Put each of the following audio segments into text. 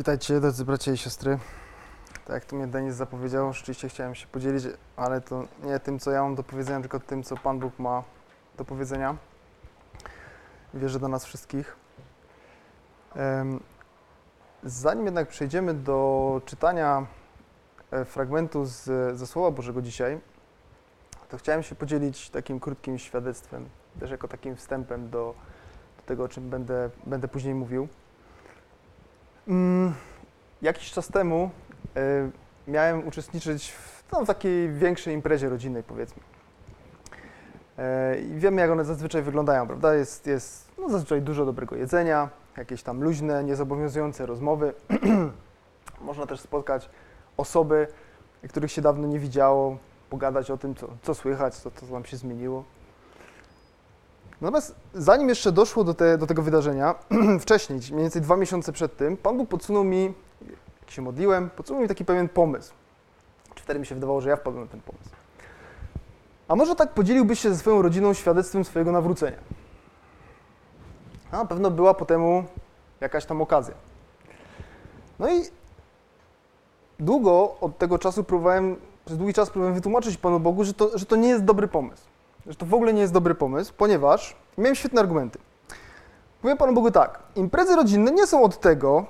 Witajcie, drodzy bracia i siostry. Tak jak tu mnie Denis zapowiedział, rzeczywiście chciałem się podzielić, ale to nie tym, co ja mam do powiedzenia, tylko tym, co Pan Bóg ma do powiedzenia. Wierzę do nas wszystkich. Zanim jednak przejdziemy do czytania e, fragmentu z, ze Słowa Bożego dzisiaj, to chciałem się podzielić takim krótkim świadectwem, też jako takim wstępem do, do tego, o czym będę, będę później mówił. Mm, jakiś czas temu y, miałem uczestniczyć w no, w takiej większej imprezie rodzinnej, powiedzmy. Y, I wiemy, jak one zazwyczaj wyglądają, prawda? Jest, jest no, zazwyczaj dużo dobrego jedzenia, jakieś tam luźne, niezobowiązujące rozmowy. Można też spotkać osoby, których się dawno nie widziało, pogadać o tym, co, co słychać, co, co tam się zmieniło. Natomiast zanim jeszcze doszło do, te, do tego wydarzenia, wcześniej, mniej więcej dwa miesiące przed tym, Pan Bóg podsunął mi, jak się modliłem, podsunął mi taki pewien pomysł. Czy wtedy mi się wydawało, że ja wpadłem na ten pomysł. A może tak podzieliłbyś się ze swoją rodziną świadectwem swojego nawrócenia? A na pewno była po temu jakaś tam okazja. No i długo od tego czasu próbowałem, przez długi czas próbowałem wytłumaczyć Panu Bogu, że to, że to nie jest dobry pomysł że to w ogóle nie jest dobry pomysł, ponieważ miałem świetne argumenty. Powiem Panu Bogu tak, imprezy rodzinne nie są od tego,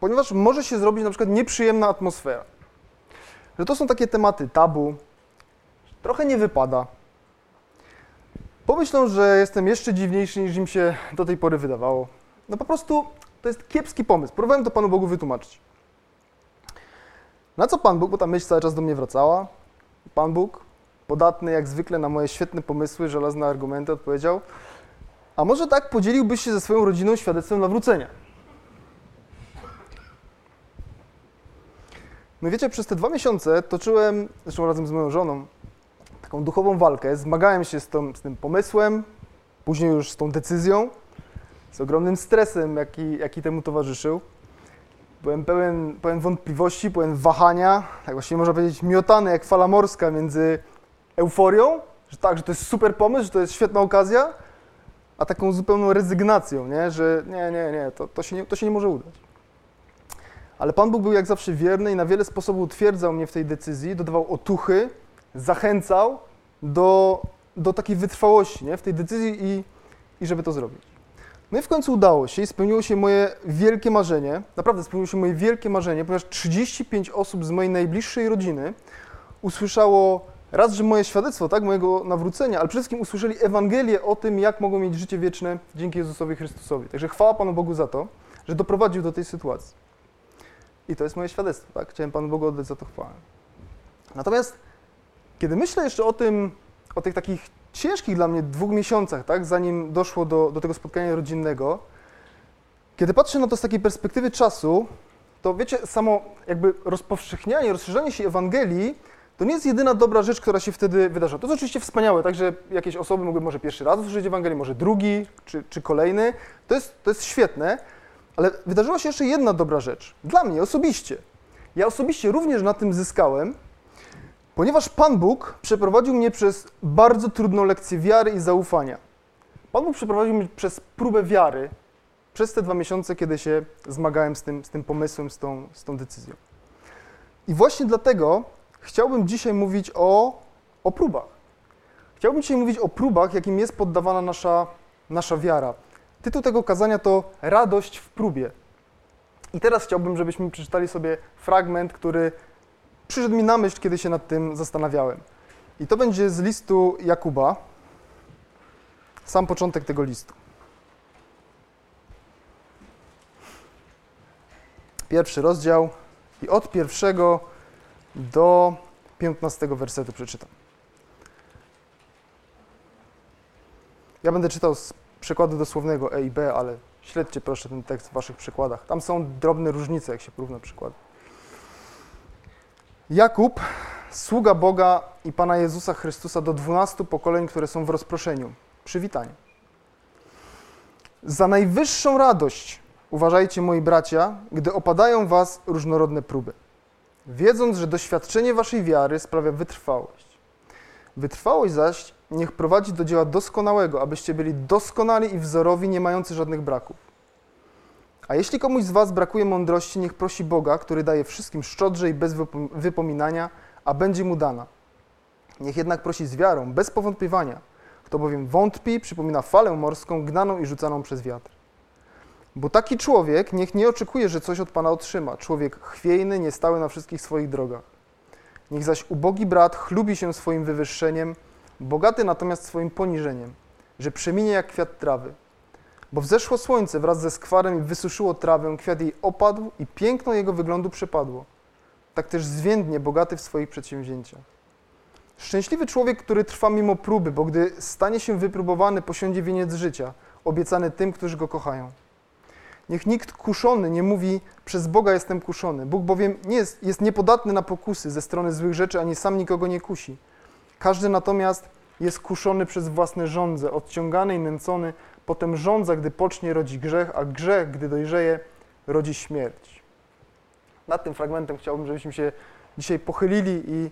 ponieważ może się zrobić na przykład nieprzyjemna atmosfera. Że to są takie tematy tabu, trochę nie wypada. Pomyślą, że jestem jeszcze dziwniejszy niż im się do tej pory wydawało. No po prostu to jest kiepski pomysł. Próbowałem to Panu Bogu wytłumaczyć. Na co Pan Bóg, bo ta myśl cały czas do mnie wracała, Pan Bóg podatny jak zwykle na moje świetne pomysły, żelazne argumenty, odpowiedział: A może tak podzieliłbyś się ze swoją rodziną świadectwem nawrócenia? No wiecie, przez te dwa miesiące toczyłem, zresztą razem z moją żoną, taką duchową walkę. Zmagałem się z, tą, z tym pomysłem, później już z tą decyzją, z ogromnym stresem, jaki, jaki temu towarzyszył. Byłem pełen, pełen wątpliwości, pełen wahania, tak właściwie można powiedzieć miotany jak fala morska między euforią, że tak, że to jest super pomysł, że to jest świetna okazja, a taką zupełną rezygnacją, nie? że nie, nie, nie to, to, się nie, to się nie może udać. Ale Pan Bóg był jak zawsze wierny i na wiele sposobów utwierdzał mnie w tej decyzji, dodawał otuchy, zachęcał do, do takiej wytrwałości nie? w tej decyzji i, i żeby to zrobić. No i w końcu udało się i spełniło się moje wielkie marzenie, naprawdę spełniło się moje wielkie marzenie, ponieważ 35 osób z mojej najbliższej rodziny usłyszało raz, że moje świadectwo, tak, mojego nawrócenia, ale przede wszystkim usłyszeli Ewangelię o tym, jak mogą mieć życie wieczne dzięki Jezusowi Chrystusowi. Także chwała Panu Bogu za to, że doprowadził do tej sytuacji. I to jest moje świadectwo, tak? Chciałem Panu Bogu oddać za to chwałę. Natomiast, kiedy myślę jeszcze o tym, o tych takich ciężkich dla mnie dwóch miesiącach, tak, zanim doszło do, do tego spotkania rodzinnego, kiedy patrzę na to z takiej perspektywy czasu, to wiecie, samo jakby rozpowszechnianie, rozszerzanie się Ewangelii to nie jest jedyna dobra rzecz, która się wtedy wydarza. To jest oczywiście wspaniałe, tak, że jakieś osoby mogły może pierwszy raz usłyszeć Ewangelię, może drugi czy, czy kolejny. To jest, to jest świetne, ale wydarzyła się jeszcze jedna dobra rzecz. Dla mnie osobiście. Ja osobiście również na tym zyskałem, ponieważ Pan Bóg przeprowadził mnie przez bardzo trudną lekcję wiary i zaufania. Pan Bóg przeprowadził mnie przez próbę wiary przez te dwa miesiące, kiedy się zmagałem z tym, z tym pomysłem, z tą, z tą decyzją. I właśnie dlatego chciałbym dzisiaj mówić o, o próbach. Chciałbym dzisiaj mówić o próbach, jakim jest poddawana nasza, nasza wiara. Tytuł tego kazania to Radość w próbie. I teraz chciałbym, żebyśmy przeczytali sobie fragment, który przyszedł mi na myśl, kiedy się nad tym zastanawiałem. I to będzie z listu Jakuba, sam początek tego listu. Pierwszy rozdział i od pierwszego do 15 wersetu przeczytam. Ja będę czytał z przykładu dosłownego E i B, ale śledźcie proszę ten tekst w waszych przykładach. Tam są drobne różnice, jak się porówna przykłady. Jakub, sługa Boga i Pana Jezusa Chrystusa do dwunastu pokoleń, które są w rozproszeniu. Przywitanie. Za najwyższą radość uważajcie, moi bracia, gdy opadają was różnorodne próby wiedząc, że doświadczenie waszej wiary sprawia wytrwałość. Wytrwałość zaś niech prowadzi do dzieła doskonałego, abyście byli doskonali i wzorowi, nie mający żadnych braków. A jeśli komuś z was brakuje mądrości, niech prosi Boga, który daje wszystkim szczodrze i bez wypominania, a będzie mu dana. Niech jednak prosi z wiarą, bez powątpiewania. Kto bowiem wątpi, przypomina falę morską, gnaną i rzucaną przez wiatr. Bo taki człowiek niech nie oczekuje, że coś od Pana otrzyma. Człowiek chwiejny, niestały na wszystkich swoich drogach. Niech zaś ubogi brat chlubi się swoim wywyższeniem, bogaty natomiast swoim poniżeniem, że przeminie jak kwiat trawy. Bo wzeszło słońce wraz ze skwarem i wysuszyło trawę, kwiat jej opadł i piękno jego wyglądu przepadło. Tak też zwiędnie bogaty w swoich przedsięwzięciach. Szczęśliwy człowiek, który trwa mimo próby, bo gdy stanie się wypróbowany, posiądzie wieniec życia, obiecany tym, którzy go kochają. Niech nikt kuszony nie mówi, przez Boga jestem kuszony. Bóg bowiem nie jest, jest niepodatny na pokusy ze strony złych rzeczy, ani sam nikogo nie kusi. Każdy natomiast jest kuszony przez własne żądze, odciągany i nęcony, potem żądza, gdy pocznie, rodzi grzech, a grzech, gdy dojrzeje, rodzi śmierć. Nad tym fragmentem chciałbym, żebyśmy się dzisiaj pochylili i,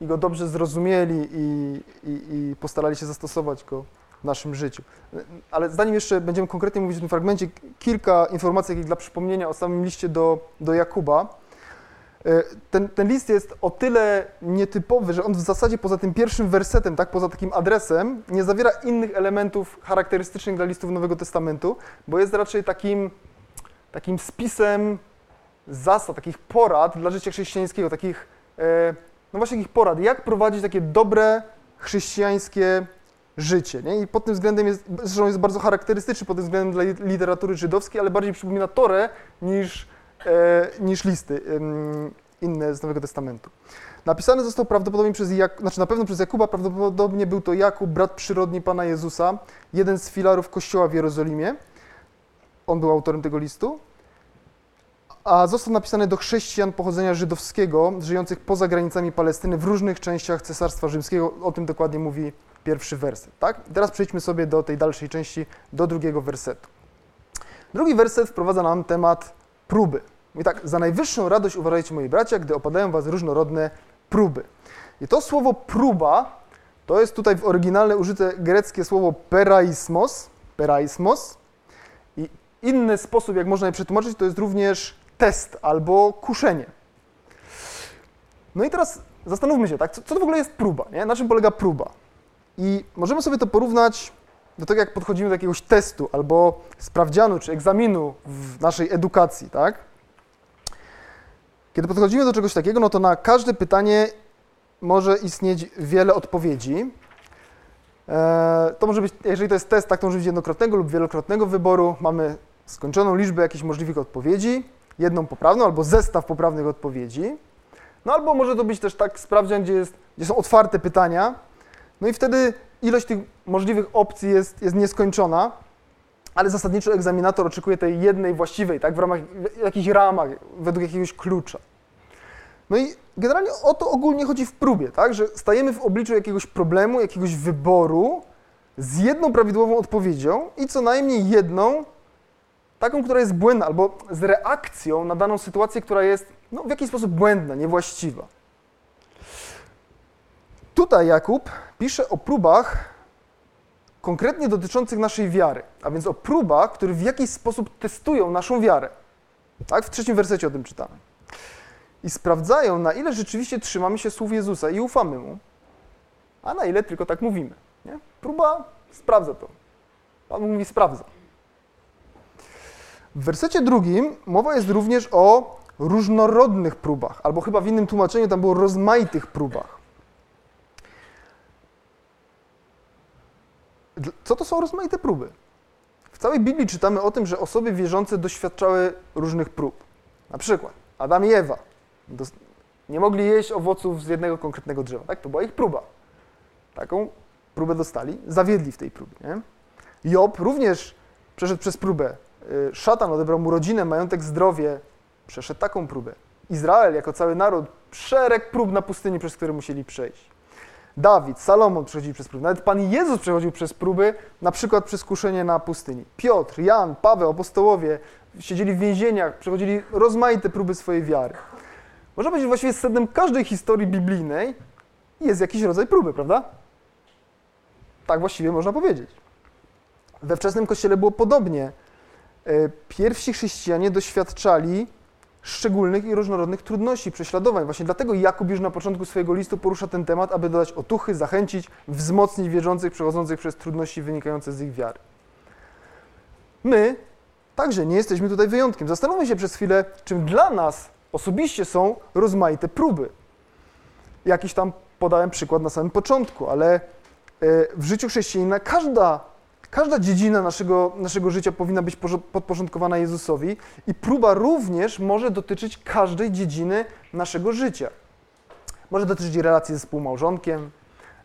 i go dobrze zrozumieli i, i, i postarali się zastosować go w naszym życiu. Ale zanim jeszcze będziemy konkretnie mówić o tym fragmencie, kilka informacji dla przypomnienia o samym liście do, do Jakuba. E, ten, ten list jest o tyle nietypowy, że on w zasadzie poza tym pierwszym wersetem, tak, poza takim adresem, nie zawiera innych elementów charakterystycznych dla listów Nowego Testamentu, bo jest raczej takim, takim spisem zasad, takich porad dla życia chrześcijańskiego, takich, e, no właśnie takich porad, jak prowadzić takie dobre chrześcijańskie życie. Nie? I pod tym względem jest, zresztą jest bardzo charakterystyczny pod tym względem dla literatury żydowskiej, ale bardziej przypomina Torę niż, e, niż listy e, inne z Nowego Testamentu. Napisany został prawdopodobnie przez, Jak, znaczy na pewno przez Jakuba, prawdopodobnie był to Jakub, brat przyrodni Pana Jezusa, jeden z filarów Kościoła w Jerozolimie. On był autorem tego listu. A został napisany do chrześcijan pochodzenia żydowskiego, żyjących poza granicami Palestyny w różnych częściach Cesarstwa Rzymskiego. O tym dokładnie mówi pierwszy werset, tak? teraz przejdźmy sobie do tej dalszej części, do drugiego wersetu. Drugi werset wprowadza nam temat próby. I tak, za najwyższą radość uważajcie, moi bracia, gdy opadają was różnorodne próby. I to słowo próba, to jest tutaj w oryginale użyte greckie słowo peraismos, peraismos. I inny sposób, jak można je przetłumaczyć, to jest również test albo kuszenie. No i teraz zastanówmy się, tak, co, co to w ogóle jest próba, nie? Na czym polega próba? I możemy sobie to porównać do tego, jak podchodzimy do jakiegoś testu albo sprawdzianu czy egzaminu w naszej edukacji, tak? Kiedy podchodzimy do czegoś takiego, no to na każde pytanie może istnieć wiele odpowiedzi. E, to może być, jeżeli to jest test, tak to może być jednokrotnego lub wielokrotnego wyboru. Mamy skończoną liczbę jakichś możliwych odpowiedzi, jedną poprawną albo zestaw poprawnych odpowiedzi. No albo może to być też tak sprawdzian, gdzie, jest, gdzie są otwarte pytania, no i wtedy ilość tych możliwych opcji jest, jest nieskończona, ale zasadniczo egzaminator oczekuje tej jednej właściwej, tak, w ramach w jakichś ramach, według jakiegoś klucza. No i generalnie o to ogólnie chodzi w próbie, tak, że stajemy w obliczu jakiegoś problemu, jakiegoś wyboru z jedną prawidłową odpowiedzią i co najmniej jedną taką, która jest błędna, albo z reakcją na daną sytuację, która jest no, w jakiś sposób błędna, niewłaściwa. Tutaj Jakub pisze o próbach konkretnie dotyczących naszej wiary, a więc o próbach, które w jakiś sposób testują naszą wiarę. Tak? W trzecim wersecie o tym czytamy. I sprawdzają, na ile rzeczywiście trzymamy się słów Jezusa i ufamy Mu, a na ile tylko tak mówimy. Nie? Próba sprawdza to. Pan mówi sprawdza. W wersecie drugim mowa jest również o różnorodnych próbach, albo chyba w innym tłumaczeniu tam było rozmaitych próbach. Co to są rozmaite próby? W całej Biblii czytamy o tym, że osoby wierzące doświadczały różnych prób. Na przykład Adam i Ewa nie mogli jeść owoców z jednego konkretnego drzewa. Tak? To była ich próba. Taką próbę dostali, zawiedli w tej próbie. Nie? Job również przeszedł przez próbę. Y, szatan odebrał mu rodzinę, majątek, zdrowie. Przeszedł taką próbę. Izrael jako cały naród szereg prób na pustyni, przez które musieli przejść. Dawid, Salomon przechodzili przez próby. Nawet Pan Jezus przechodził przez próby, na przykład przez kuszenie na pustyni. Piotr, Jan, Paweł, apostołowie siedzieli w więzieniach, przechodzili rozmaite próby swojej wiary. Można powiedzieć, że właściwie sednem każdej historii biblijnej jest jakiś rodzaj próby, prawda? Tak właściwie można powiedzieć. We wczesnym Kościele było podobnie. Pierwsi chrześcijanie doświadczali szczególnych i różnorodnych trudności, prześladowań. Właśnie dlatego Jakub już na początku swojego listu porusza ten temat, aby dodać otuchy, zachęcić, wzmocnić wierzących przechodzących przez trudności wynikające z ich wiary. My także nie jesteśmy tutaj wyjątkiem. Zastanówmy się przez chwilę, czym dla nas osobiście są rozmaite próby. Jakiś tam podałem przykład na samym początku, ale e, w życiu chrześcijanina każda Każda dziedzina naszego, naszego życia powinna być podporządkowana Jezusowi i próba również może dotyczyć każdej dziedziny naszego życia. Może dotyczyć relacji ze współmałżonkiem,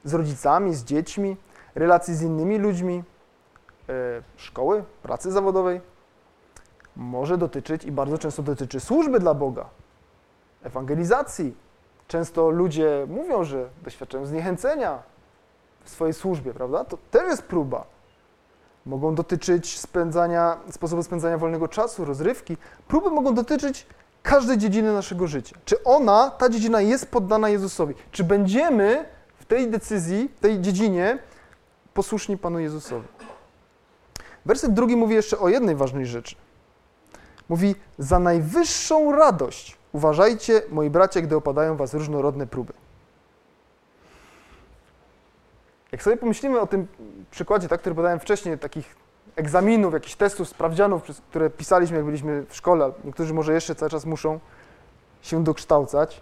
z rodzicami, z dziećmi, relacji z innymi ludźmi, yy, szkoły, pracy zawodowej. Może dotyczyć i bardzo często dotyczy służby dla Boga, ewangelizacji. Często ludzie mówią, że doświadczają zniechęcenia w swojej służbie, prawda? To też jest próba mogą dotyczyć spędzania, sposobu spędzania wolnego czasu, rozrywki. Próby mogą dotyczyć każdej dziedziny naszego życia. Czy ona, ta dziedzina jest poddana Jezusowi? Czy będziemy w tej decyzji, w tej dziedzinie posłuszni Panu Jezusowi? Werset drugi mówi jeszcze o jednej ważnej rzeczy. Mówi, za najwyższą radość uważajcie, moi bracia, gdy opadają was różnorodne próby. Jak sobie pomyślimy o tym przykładzie, tak, który podałem wcześniej, takich egzaminów, jakichś testów, sprawdzianów, które pisaliśmy, jak byliśmy w szkole, niektórzy może jeszcze cały czas muszą się dokształcać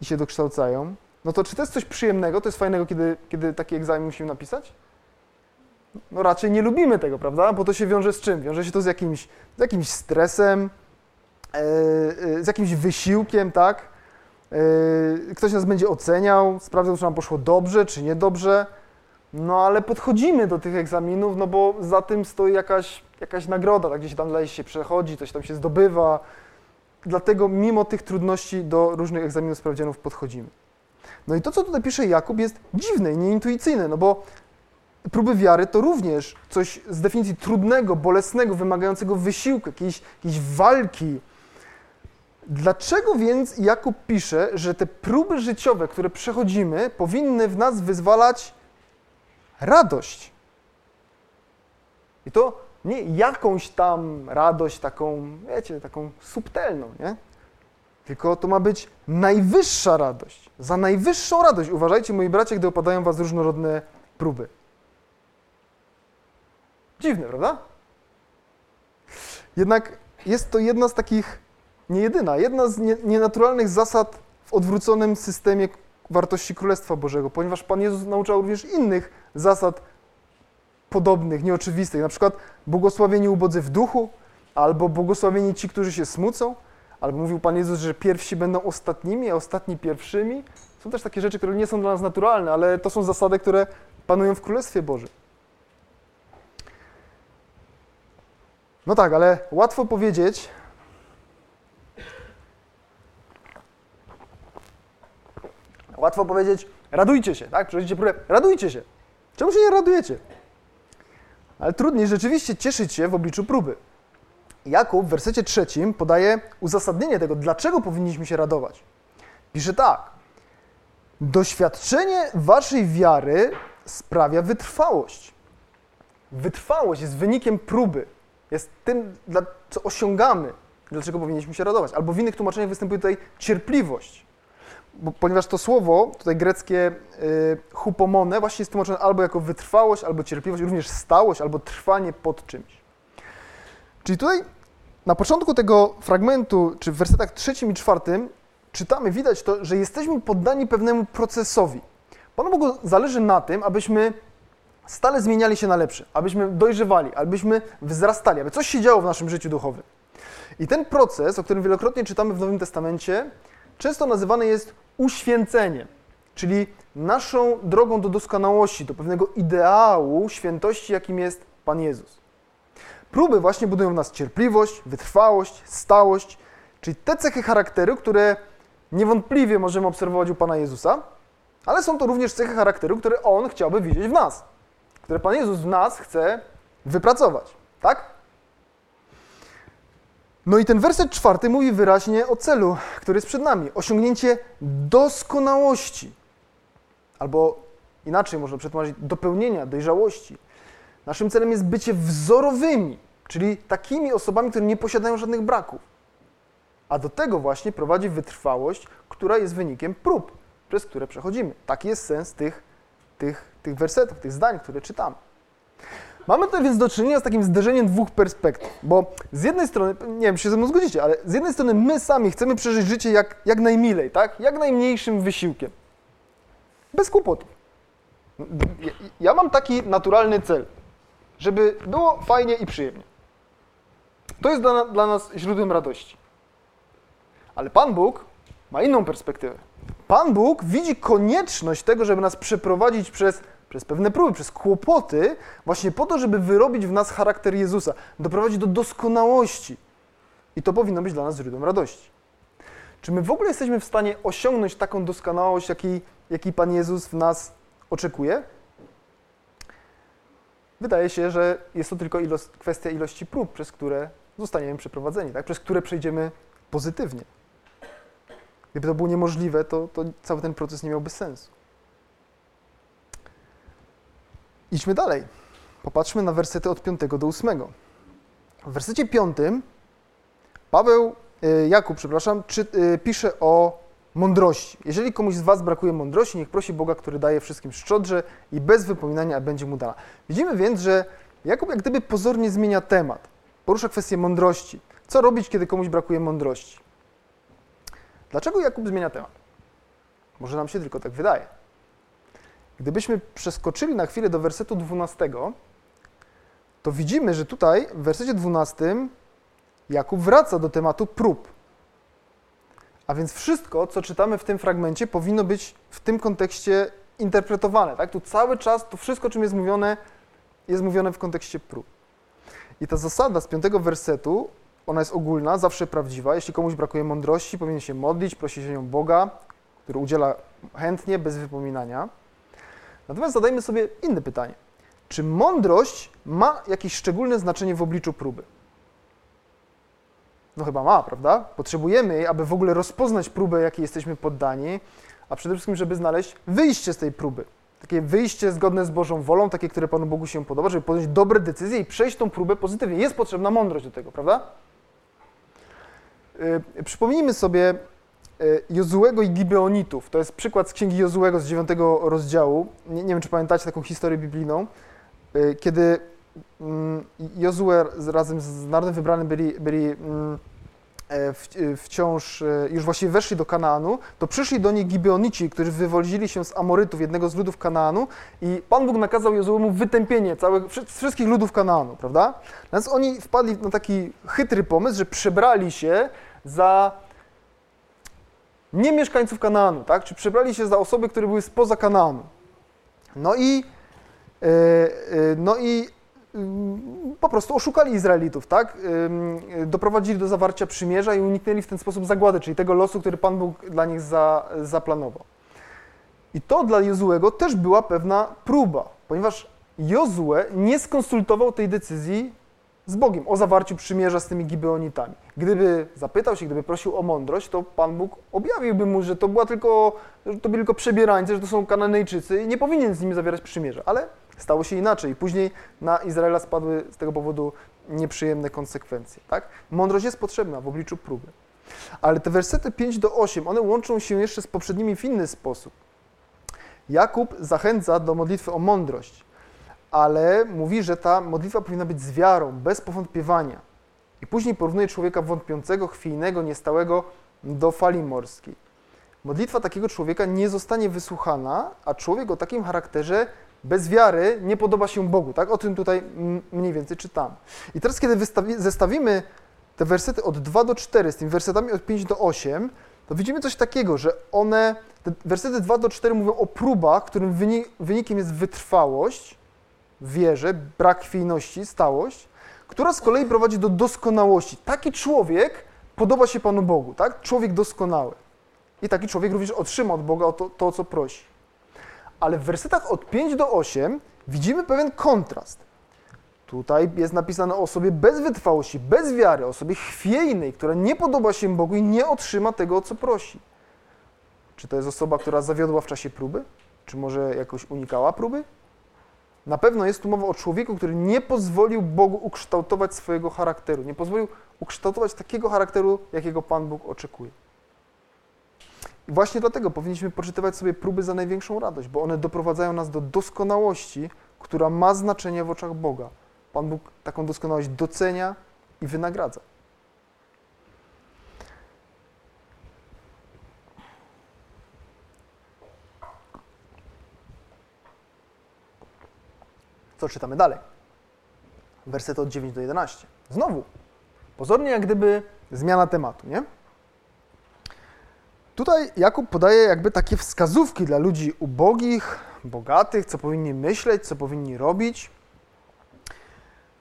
i się dokształcają, no to czy to jest coś przyjemnego, to jest fajnego, kiedy, kiedy taki egzamin musimy napisać? No raczej nie lubimy tego, prawda? Bo to się wiąże z czym? Wiąże się to z jakimś, z jakimś stresem, e, e, z jakimś wysiłkiem, tak? E, ktoś nas będzie oceniał, sprawdzał, czy nam poszło dobrze, czy niedobrze. No ale podchodzimy do tych egzaminów, no bo za tym stoi jakaś, jakaś nagroda, tak gdzieś tam dalej się przechodzi, coś tam się zdobywa. Dlatego mimo tych trudności do różnych egzaminów sprawdzianów podchodzimy. No i to, co tutaj pisze Jakub, jest dziwne i nieintuicyjne, no bo próby wiary to również coś z definicji trudnego, bolesnego, wymagającego wysiłku, jakiejś, jakiejś walki. Dlaczego więc Jakub pisze, że te próby życiowe, które przechodzimy, powinny w nas wyzwalać radość. I to nie jakąś tam radość taką, wiecie, taką subtelną, nie? Tylko to ma być najwyższa radość. Za najwyższą radość uważajcie, moi bracia, gdy opadają was różnorodne próby. Dziwne, prawda? Jednak jest to jedna z takich, nie jedyna, jedna z nienaturalnych zasad w odwróconym systemie wartości Królestwa Bożego, ponieważ Pan Jezus nauczał również innych zasad podobnych, nieoczywistych, na przykład błogosławieni ubodzy w duchu, albo błogosławieni ci, którzy się smucą, albo mówił Pan Jezus, że pierwsi będą ostatnimi, a ostatni pierwszymi. Są też takie rzeczy, które nie są dla nas naturalne, ale to są zasady, które panują w Królestwie Bożym. No tak, ale łatwo powiedzieć, Łatwo powiedzieć, radujcie się, tak? Przechodzicie próbę, radujcie się. Czemu się nie radujecie? Ale trudniej rzeczywiście cieszyć się w obliczu próby. Jakub w wersecie trzecim podaje uzasadnienie tego, dlaczego powinniśmy się radować. Pisze tak. Doświadczenie waszej wiary sprawia wytrwałość. Wytrwałość jest wynikiem próby. Jest tym, co osiągamy, dlaczego powinniśmy się radować. Albo w innych tłumaczeniach występuje tutaj cierpliwość bo, ponieważ to słowo, tutaj greckie y, hupomone, właśnie jest tłumaczone albo jako wytrwałość, albo cierpliwość, również stałość, albo trwanie pod czymś. Czyli tutaj na początku tego fragmentu, czy w wersetach trzecim i czwartym, czytamy, widać to, że jesteśmy poddani pewnemu procesowi. Panu Bogu zależy na tym, abyśmy stale zmieniali się na lepsze, abyśmy dojrzewali, abyśmy wzrastali, aby coś się działo w naszym życiu duchowym. I ten proces, o którym wielokrotnie czytamy w Nowym Testamencie, często nazywany jest uświęceniem, czyli naszą drogą do doskonałości, do pewnego ideału świętości, jakim jest Pan Jezus. Próby właśnie budują w nas cierpliwość, wytrwałość, stałość, czyli te cechy charakteru, które niewątpliwie możemy obserwować u Pana Jezusa, ale są to również cechy charakteru, które On chciałby widzieć w nas, które Pan Jezus w nas chce wypracować. Tak? No i ten werset czwarty mówi wyraźnie o celu, który jest przed nami. Osiągnięcie doskonałości. Albo inaczej można przetłumaczyć dopełnienia, dojrzałości. Naszym celem jest bycie wzorowymi, czyli takimi osobami, które nie posiadają żadnych braków. A do tego właśnie prowadzi wytrwałość, która jest wynikiem prób, przez które przechodzimy. Taki jest sens tych, tych, tych wersetów, tych zdań, które czytamy. Mamy tutaj więc do czynienia z takim zderzeniem dwóch perspektyw, bo z jednej strony, nie wiem, czy się ze mną zgodzicie, ale z jednej strony my sami chcemy przeżyć życie jak, jak najmilej, tak? Jak najmniejszym wysiłkiem. Bez kłopotów. Ja, ja mam taki naturalny cel, żeby było fajnie i przyjemnie. To jest dla, dla nas źródłem radości. Ale Pan Bóg ma inną perspektywę. Pan Bóg widzi konieczność tego, żeby nas przeprowadzić przez, przez pewne próby, przez kłopoty, właśnie po to, żeby wyrobić w nas charakter Jezusa, doprowadzić do doskonałości. I to powinno być dla nas źródłem radości. Czy my w ogóle jesteśmy w stanie osiągnąć taką doskonałość, jaki, jaki Pan Jezus w nas oczekuje? Wydaje się, że jest to tylko kwestia ilości prób, przez które zostaniemy przeprowadzeni, tak? przez które przejdziemy pozytywnie. Gdyby to było niemożliwe, to, to cały ten proces nie miałby sensu. Idźmy dalej. Popatrzmy na wersety od 5 do 8. W wersecie 5 Paweł, y, Jakub, przepraszam, czy, y, pisze o mądrości. Jeżeli komuś z Was brakuje mądrości, niech prosi Boga, który daje wszystkim szczodrze i bez wypominania, a będzie mu dana. Widzimy więc, że Jakub jak gdyby pozornie zmienia temat. Porusza kwestię mądrości. Co robić, kiedy komuś brakuje mądrości? Dlaczego Jakub zmienia temat? Może nam się tylko tak wydaje. Gdybyśmy przeskoczyli na chwilę do wersetu 12, to widzimy, że tutaj w wersecie 12 Jakub wraca do tematu prób. A więc wszystko, co czytamy w tym fragmencie, powinno być w tym kontekście interpretowane. Tak? Tu cały czas to wszystko, czym jest mówione, jest mówione w kontekście prób. I ta zasada z piątego wersetu ona jest ogólna, zawsze prawdziwa. Jeśli komuś brakuje mądrości, powinien się modlić, prosić o nią Boga, który udziela chętnie, bez wypominania. Natomiast zadajmy sobie inne pytanie. Czy mądrość ma jakieś szczególne znaczenie w obliczu próby? No chyba ma, prawda? Potrzebujemy jej, aby w ogóle rozpoznać próbę, jakiej jesteśmy poddani, a przede wszystkim, żeby znaleźć wyjście z tej próby. Takie wyjście zgodne z Bożą wolą, takie, które Panu Bogu się podoba, żeby podjąć dobre decyzje i przejść tą próbę pozytywnie. Jest potrzebna mądrość do tego, prawda? Y, przypomnijmy sobie Jozułego i Gibeonitów. To jest przykład z księgi Jozułego z 9 rozdziału. Nie, nie wiem, czy pamiętacie taką historię biblijną, y, kiedy mm, Jozue razem z narodem wybranym byli, byli mm, e, wciąż, e, już właściwie weszli do Kanaanu, to przyszli do nich Gibeonici, którzy wywolzili się z Amorytów, jednego z ludów Kanaanu i Pan Bóg nakazał Jozuemu wytępienie całych, wszystkich ludów Kanaanu, prawda? Więc oni wpadli na taki chytry pomysł, że przebrali się za nie mieszkańców Kanaanu, tak? Czy przebrali się za osoby, które były spoza Kanaanu. No i, e, no i mm, po prostu oszukali Izraelitów, tak? Doprowadzili do zawarcia przymierza i uniknęli w ten sposób zagłady, czyli tego losu, który Pan Bóg dla nich za, zaplanował. I to dla Jozuego też była pewna próba, ponieważ Jozue nie skonsultował tej decyzji z Bogiem o zawarciu przymierza z tymi Gibeonitami. Gdyby zapytał się, gdyby prosił o mądrość, to Pan Bóg objawiłby mu, że to była tylko, że to byli tylko przebierańcy, że to są Kananejczycy i nie powinien z nimi zawierać przymierza. Ale stało się inaczej. Później na Izraela spadły z tego powodu nieprzyjemne konsekwencje. Tak? Mądrość jest potrzebna w obliczu próby. Ale te wersety 5 do 8, one łączą się jeszcze z poprzednimi w inny sposób. Jakub zachęca do modlitwy o mądrość ale mówi, że ta modlitwa powinna być z wiarą, bez powątpiewania. I później porównuje człowieka wątpiącego, chwiejnego, niestałego do fali morskiej. Modlitwa takiego człowieka nie zostanie wysłuchana, a człowiek o takim charakterze bez wiary nie podoba się Bogu. Tak? O tym tutaj mniej więcej czytam. I teraz, kiedy zestawimy te wersety od 2 do 4 z tymi wersetami od 5 do 8, to widzimy coś takiego, że one, te wersety 2 do 4 mówią o próbach, którym wynikiem jest wytrwałość, wierze, brak chwiejności, stałość, która z kolei prowadzi do doskonałości. Taki człowiek podoba się Panu Bogu, tak? Człowiek doskonały. I taki człowiek również otrzyma od Boga to, to, co prosi. Ale w wersetach od 5 do 8 widzimy pewien kontrast. Tutaj jest napisane o osobie bez wytrwałości, bez wiary, o osobie chwiejnej, która nie podoba się Bogu i nie otrzyma tego, o co prosi. Czy to jest osoba, która zawiodła w czasie próby? Czy może jakoś unikała próby? Na pewno jest tu mowa o człowieku, który nie pozwolił Bogu ukształtować swojego charakteru, nie pozwolił ukształtować takiego charakteru, jakiego Pan Bóg oczekuje. I właśnie dlatego powinniśmy poczytywać sobie próby za największą radość, bo one doprowadzają nas do doskonałości, która ma znaczenie w oczach Boga. Pan Bóg taką doskonałość docenia i wynagradza. Co czytamy dalej? Wersety od 9 do 11. Znowu, pozornie jak gdyby zmiana tematu, nie? Tutaj Jakub podaje jakby takie wskazówki dla ludzi ubogich, bogatych, co powinni myśleć, co powinni robić.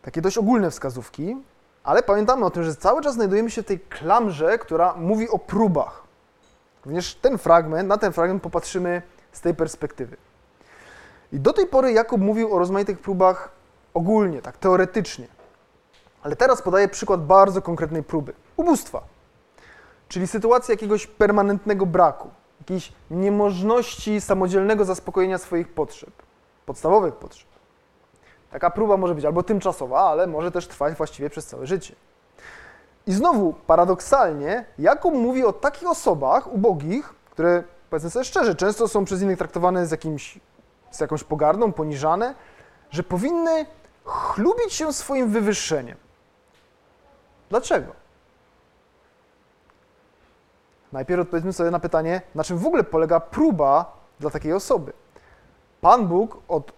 Takie dość ogólne wskazówki, ale pamiętamy o tym, że cały czas znajdujemy się w tej klamrze, która mówi o próbach. Również ten fragment, na ten fragment popatrzymy z tej perspektywy. I do tej pory Jakub mówił o rozmaitych próbach ogólnie, tak teoretycznie. Ale teraz podaje przykład bardzo konkretnej próby ubóstwa, czyli sytuacji jakiegoś permanentnego braku, jakiejś niemożności samodzielnego zaspokojenia swoich potrzeb, podstawowych potrzeb. Taka próba może być albo tymczasowa, ale może też trwać właściwie przez całe życie. I znowu, paradoksalnie, Jakub mówi o takich osobach ubogich, które, powiedzmy sobie szczerze, często są przez innych traktowane z, jakimś, z jakąś pogardą, poniżane, że powinny chlubić się swoim wywyższeniem. Dlaczego? Najpierw odpowiedzmy sobie na pytanie, na czym w ogóle polega próba dla takiej osoby. Pan Bóg od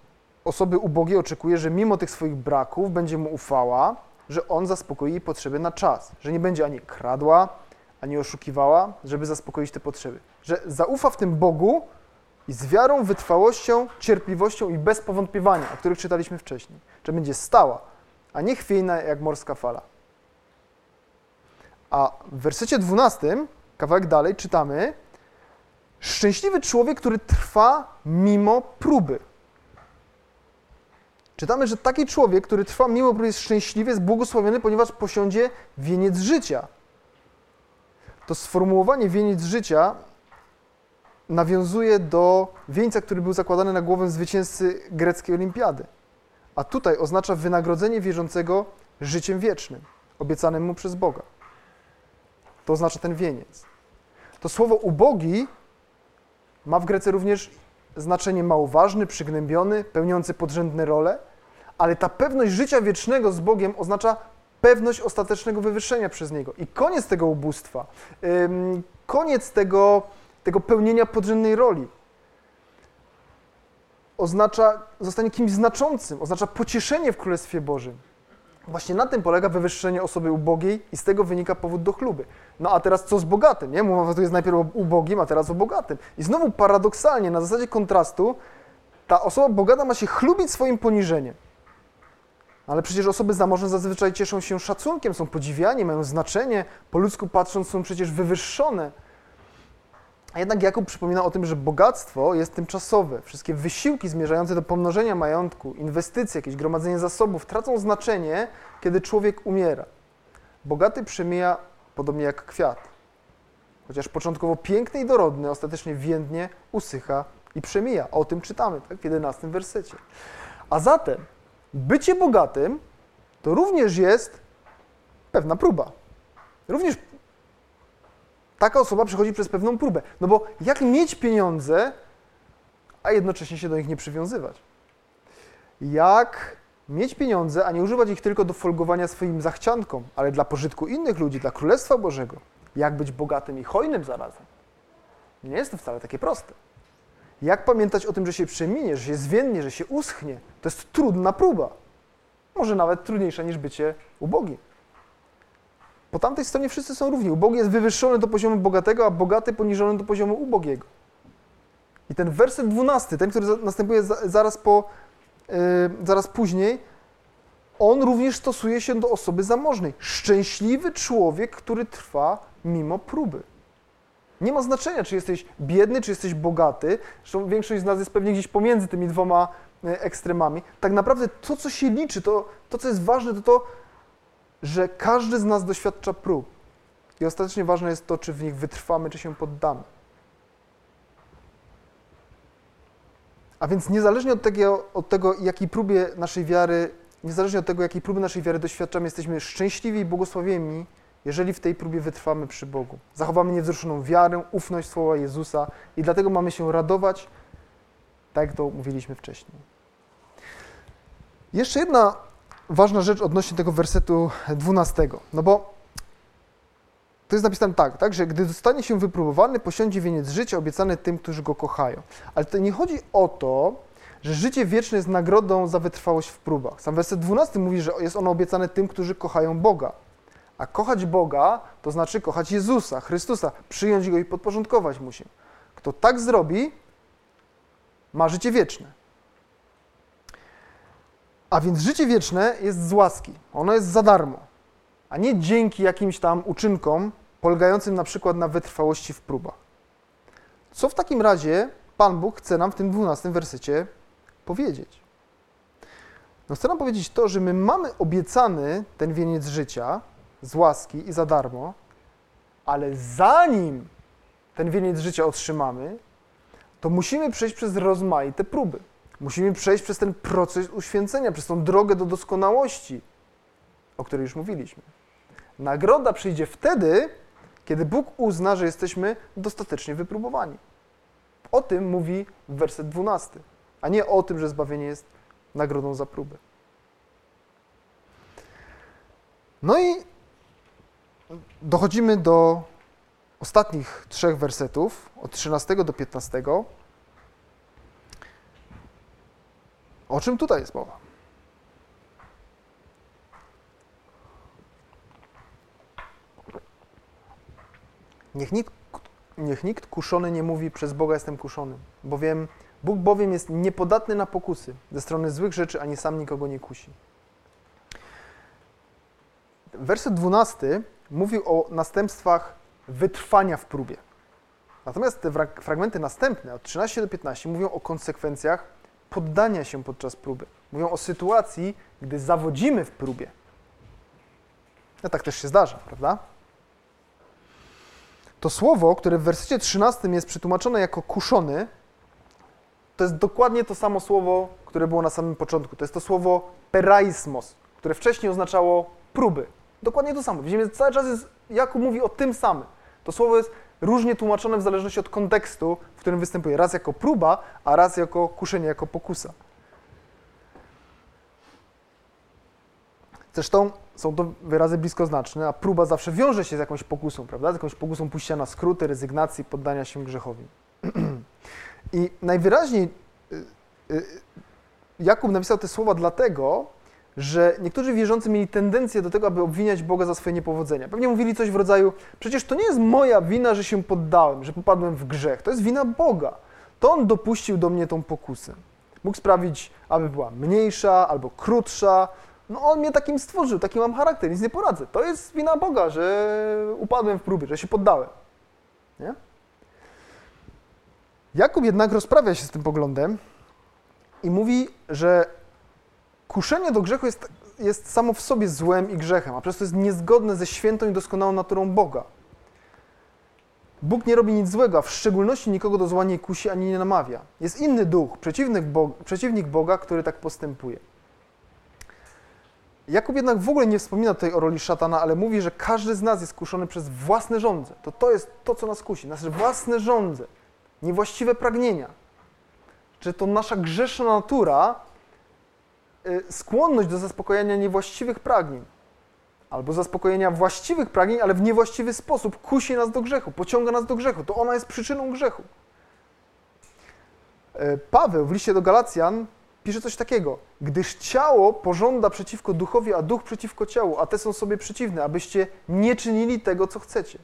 osoby ubogiej oczekuje, że mimo tych swoich braków będzie mu ufała, że on zaspokoi jej potrzeby na czas, że nie będzie ani kradła, ani oszukiwała, żeby zaspokoić te potrzeby. Że zaufa w tym Bogu i z wiarą, wytrwałością, cierpliwością i bez powątpiewania, o których czytaliśmy wcześniej, że będzie stała, a nie chwiejna jak morska fala. A w wersecie 12, kawałek dalej, czytamy: Szczęśliwy człowiek, który trwa mimo próby. Czytamy, że taki człowiek, który trwa mimo próby, jest szczęśliwy, jest błogosławiony, ponieważ posiądzie wieniec życia. To sformułowanie wieniec życia nawiązuje do wieńca, który był zakładany na głowę zwycięzcy greckiej olimpiady. A tutaj oznacza wynagrodzenie wierzącego życiem wiecznym, obiecanym mu przez Boga. To oznacza ten wieniec. To słowo ubogi ma w Grece również znaczenie małważny, przygnębiony, pełniący podrzędne role, ale ta pewność życia wiecznego z Bogiem oznacza pewność ostatecznego wywyższenia przez Niego. I koniec tego ubóstwa, koniec tego, tego pełnienia podrzędnej roli oznacza zostanie kimś znaczącym, oznacza pocieszenie w Królestwie Bożym. Właśnie na tym polega wywyższenie osoby ubogiej i z tego wynika powód do chluby. No a teraz co z bogatym, nie? Mowa tu jest najpierw o ubogim, a teraz o bogatym. I znowu paradoksalnie, na zasadzie kontrastu, ta osoba bogata ma się chlubić swoim poniżeniem. Ale przecież osoby zamożne zazwyczaj cieszą się szacunkiem, są podziwiani, mają znaczenie, po ludzku patrząc są przecież wywyższone. A jednak Jakub przypomina o tym, że bogactwo jest tymczasowe. Wszystkie wysiłki zmierzające do pomnożenia majątku, inwestycje, jakieś gromadzenie zasobów tracą znaczenie, kiedy człowiek umiera. Bogaty przemija podobnie jak kwiat. Chociaż początkowo piękny i dorodny, ostatecznie więdnie usycha i przemija. O tym czytamy tak, w 11 wersecie. A zatem bycie bogatym to również jest pewna próba. Również taka osoba przechodzi przez pewną próbę. No bo jak mieć pieniądze, a jednocześnie się do nich nie przywiązywać? Jak mieć pieniądze, a nie używać ich tylko do folgowania swoim zachciankom, ale dla pożytku innych ludzi, dla Królestwa Bożego? Jak być bogatym i hojnym zarazem? Nie jest to wcale takie proste. Jak pamiętać o tym, że się przeminie, że się zwiędnie, że się uschnie? To jest trudna próba. Może nawet trudniejsza niż bycie ubogim. Po tamtej stronie wszyscy są równi. Ubogi jest wywyższony do poziomu bogatego, a bogaty poniżony do poziomu ubogiego. I ten werset dwunasty, ten, który następuje zaraz, po, yy, zaraz później, on również stosuje się do osoby zamożnej. Szczęśliwy człowiek, który trwa mimo próby. Nie ma znaczenia, czy jesteś biedny, czy jesteś bogaty. Zresztą większość z nas jest pewnie gdzieś pomiędzy tymi dwoma e, ekstremami. Tak naprawdę to, co się liczy, to, to co jest ważne, to to, że każdy z nas doświadcza prób. I ostatecznie ważne jest to, czy w nich wytrwamy, czy się poddamy. A więc niezależnie od tego, od tego, jakiej próbie naszej wiary, niezależnie od tego, jakiej próby naszej wiary doświadczamy, jesteśmy szczęśliwi i błogosławieni, jeżeli w tej próbie wytrwamy przy Bogu. Zachowamy niewzruszoną wiarę, ufność słowa Jezusa i dlatego mamy się radować, tak jak to mówiliśmy wcześniej. Jeszcze jedna ważna rzecz odnośnie tego wersetu 12. No bo to jest napisane tak, tak, że gdy zostanie się wypróbowany, posiądzie wieniec życia obiecany tym, którzy go kochają. Ale to nie chodzi o to, że życie wieczne jest nagrodą za wytrwałość w próbach. Sam werset 12 mówi, że jest ono obiecane tym, którzy kochają Boga. A kochać Boga to znaczy kochać Jezusa, Chrystusa, przyjąć Go i podporządkować Mu się. Kto tak zrobi, ma życie wieczne. A więc życie wieczne jest z łaski. Ono jest za darmo, a nie dzięki jakimś tam uczynkom polegającym na przykład na wytrwałości w próbach. Co w takim razie Pan Bóg chce nam w tym dwunastym wersecie powiedzieć? No chce nam powiedzieć to, że my mamy obiecany ten wieniec życia z łaski i za darmo, ale zanim ten wieniec życia otrzymamy, to musimy przejść przez rozmaite próby. Musimy przejść przez ten proces uświęcenia, przez tą drogę do doskonałości, o której już mówiliśmy. Nagroda przyjdzie wtedy, kiedy Bóg uzna, że jesteśmy dostatecznie wypróbowani. O tym mówi werset 12, a nie o tym, że zbawienie jest nagrodą za próbę. No i dochodzimy do ostatnich trzech wersetów, od 13 do 15. O czym tutaj jest mowa? Niech nikt, niech nikt kuszony nie mówi, przez Boga jestem kuszony, bowiem Bóg bowiem jest niepodatny na pokusy ze strony złych rzeczy, ani sam nikogo nie kusi. Werset 12 mówił o następstwach wytrwania w próbie. Natomiast te fragmenty następne, od 13 do 15, mówią o konsekwencjach poddania się podczas próby. Mówią o sytuacji, gdy zawodzimy w próbie. No tak też się zdarza, prawda? To słowo, które w wersecie 13 jest przetłumaczone jako kuszony, to jest dokładnie to samo słowo, które było na samym początku. To jest to słowo peraismos, które wcześniej oznaczało próby. Dokładnie to samo. Widzimy, cały czas jest, Jakub mówi o tym samym. To słowo jest różnie tłumaczone w zależności od kontekstu, w którym występuje. Raz jako próba, a raz jako kuszenie, jako pokusa. Zresztą są to wyrazy bliskoznaczne, a próba zawsze wiąże się z jakąś pokusą, prawda? Z jakąś pokusą pójścia na skróty, rezygnacji, poddania się grzechowi. I najwyraźniej y, y, Jakub napisał te słowa dlatego, że niektórzy wierzący mieli tendencję do tego, aby obwiniać Boga za swoje niepowodzenia. Pewnie mówili coś w rodzaju: Przecież to nie jest moja wina, że się poddałem, że popadłem w grzech. To jest wina Boga. To on dopuścił do mnie tą pokusę. Mógł sprawić, aby była mniejsza albo krótsza. No on mnie takim stworzył, taki mam charakter, nic nie poradzę. To jest wina Boga, że upadłem w próbie, że się poddałem. Nie? Jakub jednak rozprawia się z tym poglądem i mówi, że kuszenie do grzechu jest, jest samo w sobie złem i grzechem, a przez to jest niezgodne ze świętą i doskonałą naturą Boga. Bóg nie robi nic złego, a w szczególności nikogo do zła nie kusi ani nie namawia. Jest inny duch, przeciwnik, Bo przeciwnik Boga, który tak postępuje. Jakub jednak w ogóle nie wspomina tutaj o roli szatana, ale mówi, że każdy z nas jest kuszony przez własne żądze. To to jest to, co nas kusi, nasze własne żądze, niewłaściwe pragnienia. Że to nasza grzeszna natura skłonność do zaspokojenia niewłaściwych pragnień albo zaspokojenia właściwych pragnień, ale w niewłaściwy sposób kusi nas do grzechu, pociąga nas do grzechu. To ona jest przyczyną grzechu. Y, Paweł w liście do Galacjan pisze coś takiego. Gdyż ciało pożąda przeciwko duchowi, a duch przeciwko ciału, a te są sobie przeciwne, abyście nie czynili tego, co chcecie.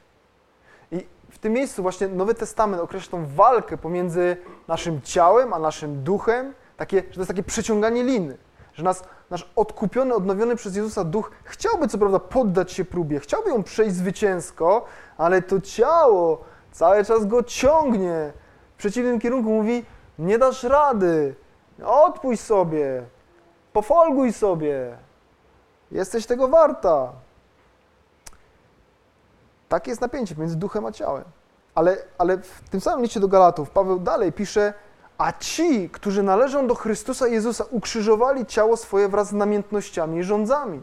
I w tym miejscu właśnie Nowy Testament określa tą walkę pomiędzy naszym ciałem a naszym duchem, takie, że to jest takie przeciąganie liny że nas, nasz odkupiony, odnowiony przez Jezusa duch chciałby co prawda poddać się próbie, chciałby ją przejść zwycięsko, ale to ciało cały czas go ciągnie. W przeciwnym kierunku mówi, nie dasz rady, odpuść sobie, pofolguj sobie, jesteś tego warta. Takie jest napięcie między duchem a ciałem. Ale, ale w tym samym liście do Galatów Paweł dalej pisze, A ci, którzy należą do Chrystusa Jezusa, ukrzyżowali ciało swoje wraz z namiętnościami i rządzami.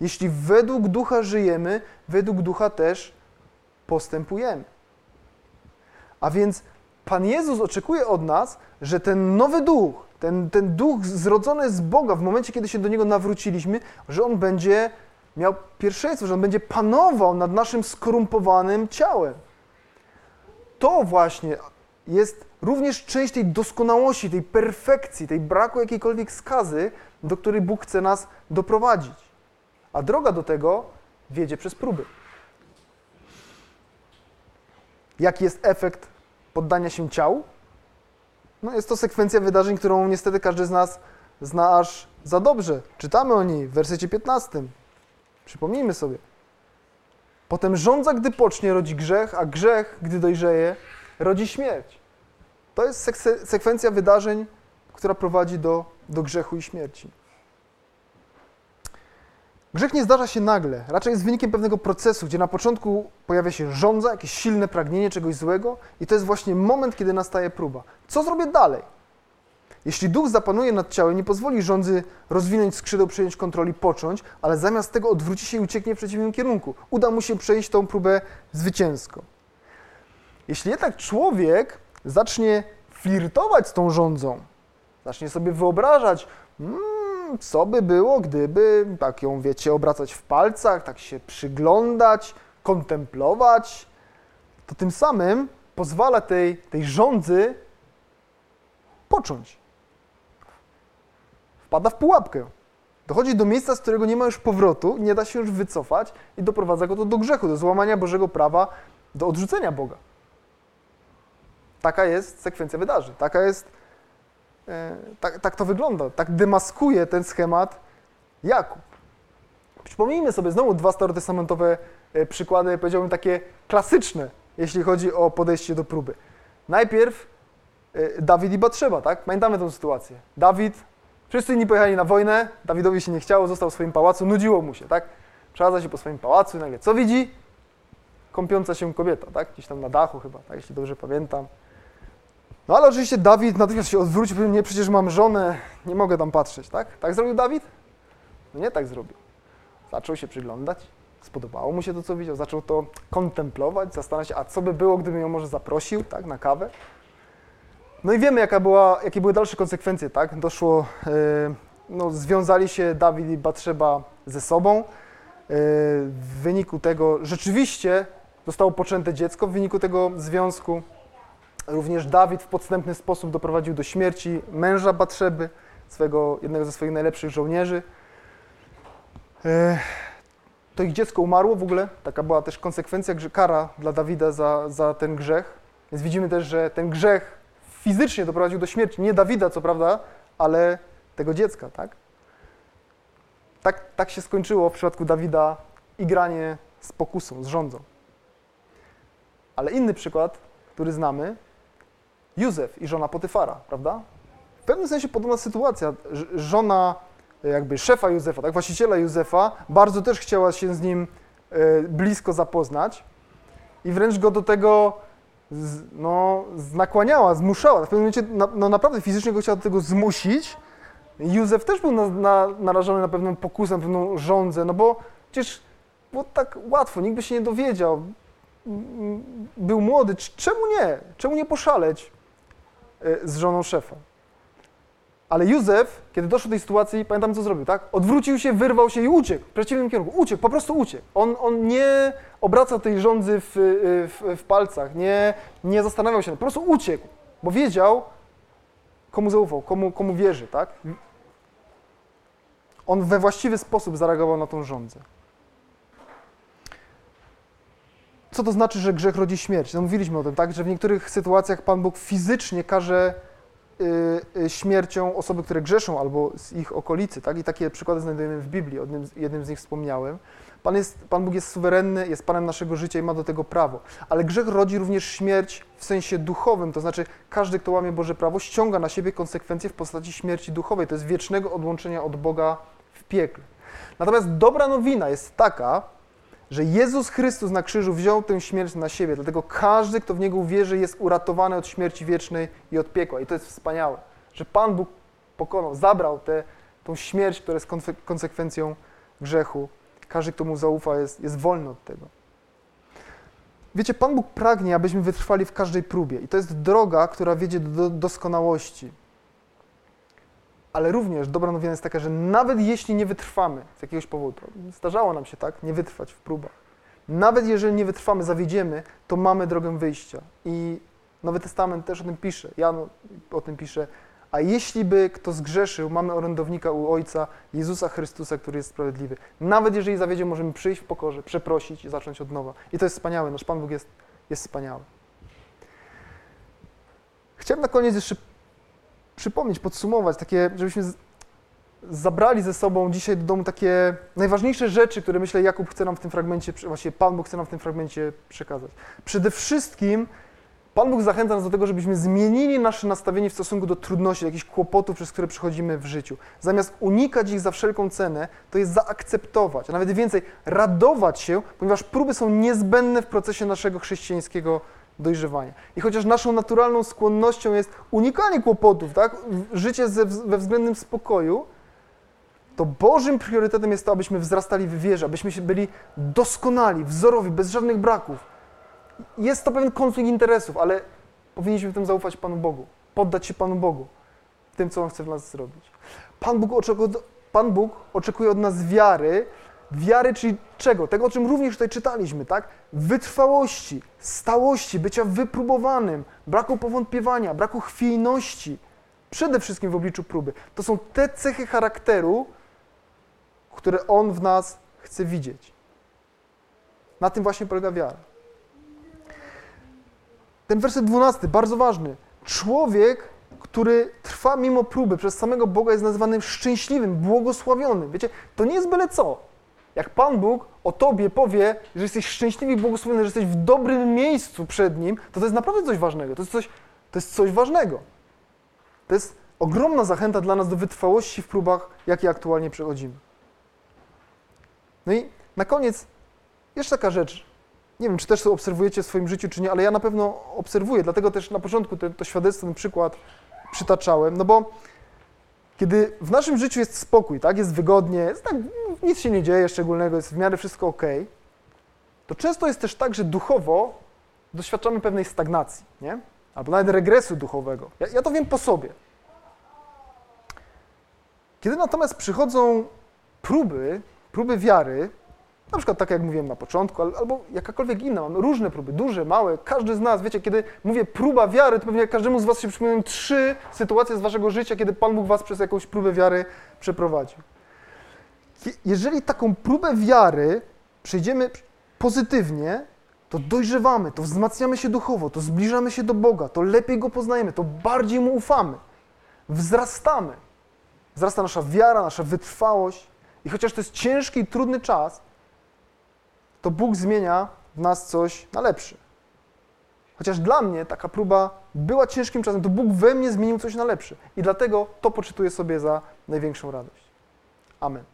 Jeśli według ducha żyjemy, według ducha też postępujemy. A więc Pan Jezus oczekuje od nas, że ten nowy duch, ten, ten duch zrodzony z Boga, w momencie, kiedy się do niego nawróciliśmy, że on będzie miał pierwszeństwo, że on będzie panował nad naszym skorumpowanym ciałem. To właśnie jest również część tej doskonałości, tej perfekcji, tej braku jakiejkolwiek skazy, do której Bóg chce nas doprowadzić. A droga do tego wiedzie przez próby. Jaki jest efekt poddania się ciału? No jest to sekwencja wydarzeń, którą niestety każdy z nas zna aż za dobrze. Czytamy o niej w wersecie 15. Przypomnijmy sobie. Potem rządza, gdy pocznie, rodzi grzech, a grzech, gdy dojrzeje, rodzi śmierć. To jest sekwencja wydarzeń, która prowadzi do, do grzechu i śmierci. Grzech nie zdarza się nagle, raczej jest wynikiem pewnego procesu, gdzie na początku pojawia się żądza, jakieś silne pragnienie czegoś złego, i to jest właśnie moment, kiedy nastaje próba. Co zrobię dalej? Jeśli duch zapanuje nad ciałem, nie pozwoli rządzy rozwinąć skrzydeł, przejąć kontroli, począć, ale zamiast tego odwróci się i ucieknie w przeciwnym kierunku. Uda mu się przejść tą próbę zwycięsko. Jeśli jednak człowiek zacznie flirtować z tą rządzą, zacznie sobie wyobrażać, hmm, co by było, gdyby tak ją, wiecie, obracać w palcach, tak się przyglądać, kontemplować, to tym samym pozwala tej, tej rządzy począć. Wpada w pułapkę. Dochodzi do miejsca, z którego nie ma już powrotu, nie da się już wycofać i doprowadza go to do grzechu, do złamania Bożego prawa, do odrzucenia Boga. Taka jest sekwencja wydarzeń. Taka jest, e, tak, tak to wygląda. Tak demaskuje ten schemat Jakub. Przypomnijmy sobie znowu dwa starotestamentowe e, przykłady, powiedziałbym takie klasyczne, jeśli chodzi o podejście do próby. Najpierw e, Dawid i Batrzeba, tak? Pamiętamy tę sytuację. Dawid, wszyscy inni pojechali na wojnę, Dawidowi się nie chciało, został w swoim pałacu, nudziło mu się, tak? Przeradza się po swoim pałacu i nagle co widzi? Kąpiąca się kobieta, tak? Gdzieś tam na dachu chyba, tak? Jeśli dobrze pamiętam. No ale oczywiście Dawid natychmiast się odwrócił, powiedział, nie, przecież mam żonę, nie mogę tam patrzeć, tak? Tak zrobił Dawid? No nie tak zrobił. Zaczął się przyglądać, spodobało mu się to, co widział, zaczął to kontemplować, zastanawiać się, a co by było, gdybym ją może zaprosił, tak, na kawę. No i wiemy, jaka była, jakie były dalsze konsekwencje, tak? Doszło, yy, no, związali się Dawid i Batrzeba ze sobą. Yy, w wyniku tego rzeczywiście zostało poczęte dziecko, w wyniku tego związku Również Dawid w podstępny sposób doprowadził do śmierci męża Batrzeby, swego, jednego ze swoich najlepszych żołnierzy. E, to ich dziecko umarło w ogóle. Taka była też konsekwencja, kara dla Dawida za, za ten grzech. Więc widzimy też, że ten grzech fizycznie doprowadził do śmierci. Nie Dawida, co prawda, ale tego dziecka, tak? Tak, tak się skończyło w przypadku Dawida igranie z pokusą, z rządzą. Ale inny przykład, który znamy, Józef i żona Potyfara, prawda? W pewnym sensie podobna sytuacja. Żona jakby szefa Józefa, tak, właściciela Józefa, bardzo też chciała się z nim e, blisko zapoznać i wręcz go do tego no, nakłaniała, zmuszała. W pewnym momencie no, naprawdę fizycznie go chciała do tego zmusić. Józef też był na, na, narażony na pewną pokusę, na pewną rządzę, no bo przecież było tak łatwo, nikt by się nie dowiedział. Był młody, czemu nie? Czemu nie poszaleć? Y, z żoną szefa. Ale Józef, kiedy doszło do tej sytuacji, pamiętam co zrobił, tak? Odwrócił się, wyrwał się i uciekł w przeciwnym kierunku. Uciekł, po prostu uciekł. On, on nie obracał tej rządzy w, y, w, w palcach, nie, nie zastanawiał się, po prostu uciekł, bo wiedział, komu zaufał, komu, komu wierzy, tak? On we właściwy sposób zareagował na tą rządzę. Co to znaczy, że grzech rodzi śmierć? No mówiliśmy o tym, tak, że w niektórych sytuacjach Pan Bóg fizycznie każe y, y, śmiercią osoby, które grzeszą albo z ich okolicy, tak? I takie przykłady znajdujemy w Biblii, o jednym, jednym z nich wspomniałem. Pan, jest, Pan Bóg jest suwerenny, jest Panem naszego życia i ma do tego prawo. Ale grzech rodzi również śmierć w sensie duchowym, to znaczy każdy, kto łamie Boże prawo, ściąga na siebie konsekwencje w postaci śmierci duchowej. To jest wiecznego odłączenia od Boga w piekle. Natomiast dobra nowina jest taka, że Jezus Chrystus na krzyżu wziął tę śmierć na siebie, dlatego każdy, kto w Niego uwierzy, jest uratowany od śmierci wiecznej i od piekła. I to jest wspaniałe, że Pan Bóg pokonał, zabrał tę tą śmierć, która jest konse- konsekwencją grzechu. Każdy, kto Mu zaufa, jest, jest wolny od tego. Wiecie, Pan Bóg pragnie, abyśmy wytrwali w każdej próbie i to jest droga, która wiedzie do doskonałości. Ale również dobra nowina jest taka, że nawet jeśli nie wytrwamy z jakiegoś powodu, zdarzało nam się tak, nie wytrwać w próbach. Nawet jeżeli nie wytrwamy, zawiedziemy, to mamy drogę wyjścia. I Nowy Testament też o tym pisze. Jan o tym pisze. A jeśli by kto zgrzeszył, mamy orędownika u Ojca, Jezusa Chrystusa, który jest sprawiedliwy. Nawet jeżeli zawiedzie, możemy przyjść w pokorze, przeprosić i zacząć od nowa. I to jest wspaniałe. Nasz Pan Bóg jest, jest wspaniały. Chciałem na koniec jeszcze przypomnieć, podsumować, takie, żebyśmy zabrali ze sobą dzisiaj do domu takie najważniejsze rzeczy, które myślę Jakub chce nam w tym fragmencie, właściwie Pan Bóg chce nam w tym fragmencie przekazać. Przede wszystkim Pan Bóg zachęca nas do tego, żebyśmy zmienili nasze nastawienie w stosunku do trudności, jakichś kłopotów, przez które przechodzimy w życiu. Zamiast unikać ich za wszelką cenę, to jest zaakceptować, a nawet więcej, radować się, ponieważ próby są niezbędne w procesie naszego chrześcijańskiego dojrzewania. I chociaż naszą naturalną skłonnością jest unikanie kłopotów, tak? życie ze, we względnym spokoju, to Bożym priorytetem jest to, abyśmy wzrastali w wierze, abyśmy się byli doskonali, wzorowi, bez żadnych braków. Jest to pewien konflikt interesów, ale powinniśmy w tym zaufać Panu Bogu, poddać się Panu Bogu tym, co On chce w nas zrobić. Pan Bóg, Pan Bóg oczekuje od nas wiary, wiary, czyli czego? Tego, o czym również tutaj czytaliśmy, tak? Wytrwałości, stałości, bycia wypróbowanym, braku powątpiewania, braku chwiejności, przede wszystkim w obliczu próby. To są te cechy charakteru, które On w nas chce widzieć. Na tym właśnie polega wiara. Ten werset 12, bardzo ważny. Człowiek, który trwa mimo próby przez samego Boga jest nazywany szczęśliwym, błogosławionym. Wiecie, to nie jest byle co. Jak Pan Bóg o tobie powie, że jesteś szczęśliwy i błogosławiony, że jesteś w dobrym miejscu przed Nim, to to jest naprawdę coś ważnego. To jest coś, to jest coś ważnego. To jest ogromna zachęta dla nas do wytrwałości w próbach, jakie aktualnie przechodzimy. No i na koniec jeszcze taka rzecz. Nie wiem, czy też to obserwujecie w swoim życiu, czy nie, ale ja na pewno obserwuję, dlatego też na początku to, to świadectwo, ten przykład przytaczałem, no bo kiedy w naszym życiu jest spokój, tak, jest wygodnie, jest tak, nic się nie dzieje szczególnego, jest w miarę wszystko ok, to często jest też tak, że duchowo doświadczamy pewnej stagnacji, nie? Albo nawet regresu duchowego. Ja, ja to wiem po sobie. Kiedy natomiast przychodzą próby, próby wiary, na przykład tak jak mówiłem na początku, albo jakakolwiek inna, różne próby, duże, małe, każdy z nas, wiecie, kiedy mówię próba wiary, to pewnie każdemu z was się przypominają trzy sytuacje z waszego życia, kiedy Pan Bóg was przez jakąś próbę wiary przeprowadził. Jeżeli taką próbę wiary przejdziemy pozytywnie, to dojrzewamy, to wzmacniamy się duchowo, to zbliżamy się do Boga, to lepiej Go poznajemy, to bardziej Mu ufamy, wzrastamy. Wzrasta nasza wiara, nasza wytrwałość i chociaż to jest ciężki i trudny czas, to Bóg zmienia w nas coś na lepsze. Chociaż dla mnie taka próba była ciężkim czasem, to Bóg we mnie zmienił coś na lepsze. I dlatego to poczytuję sobie za największą radość. Amen.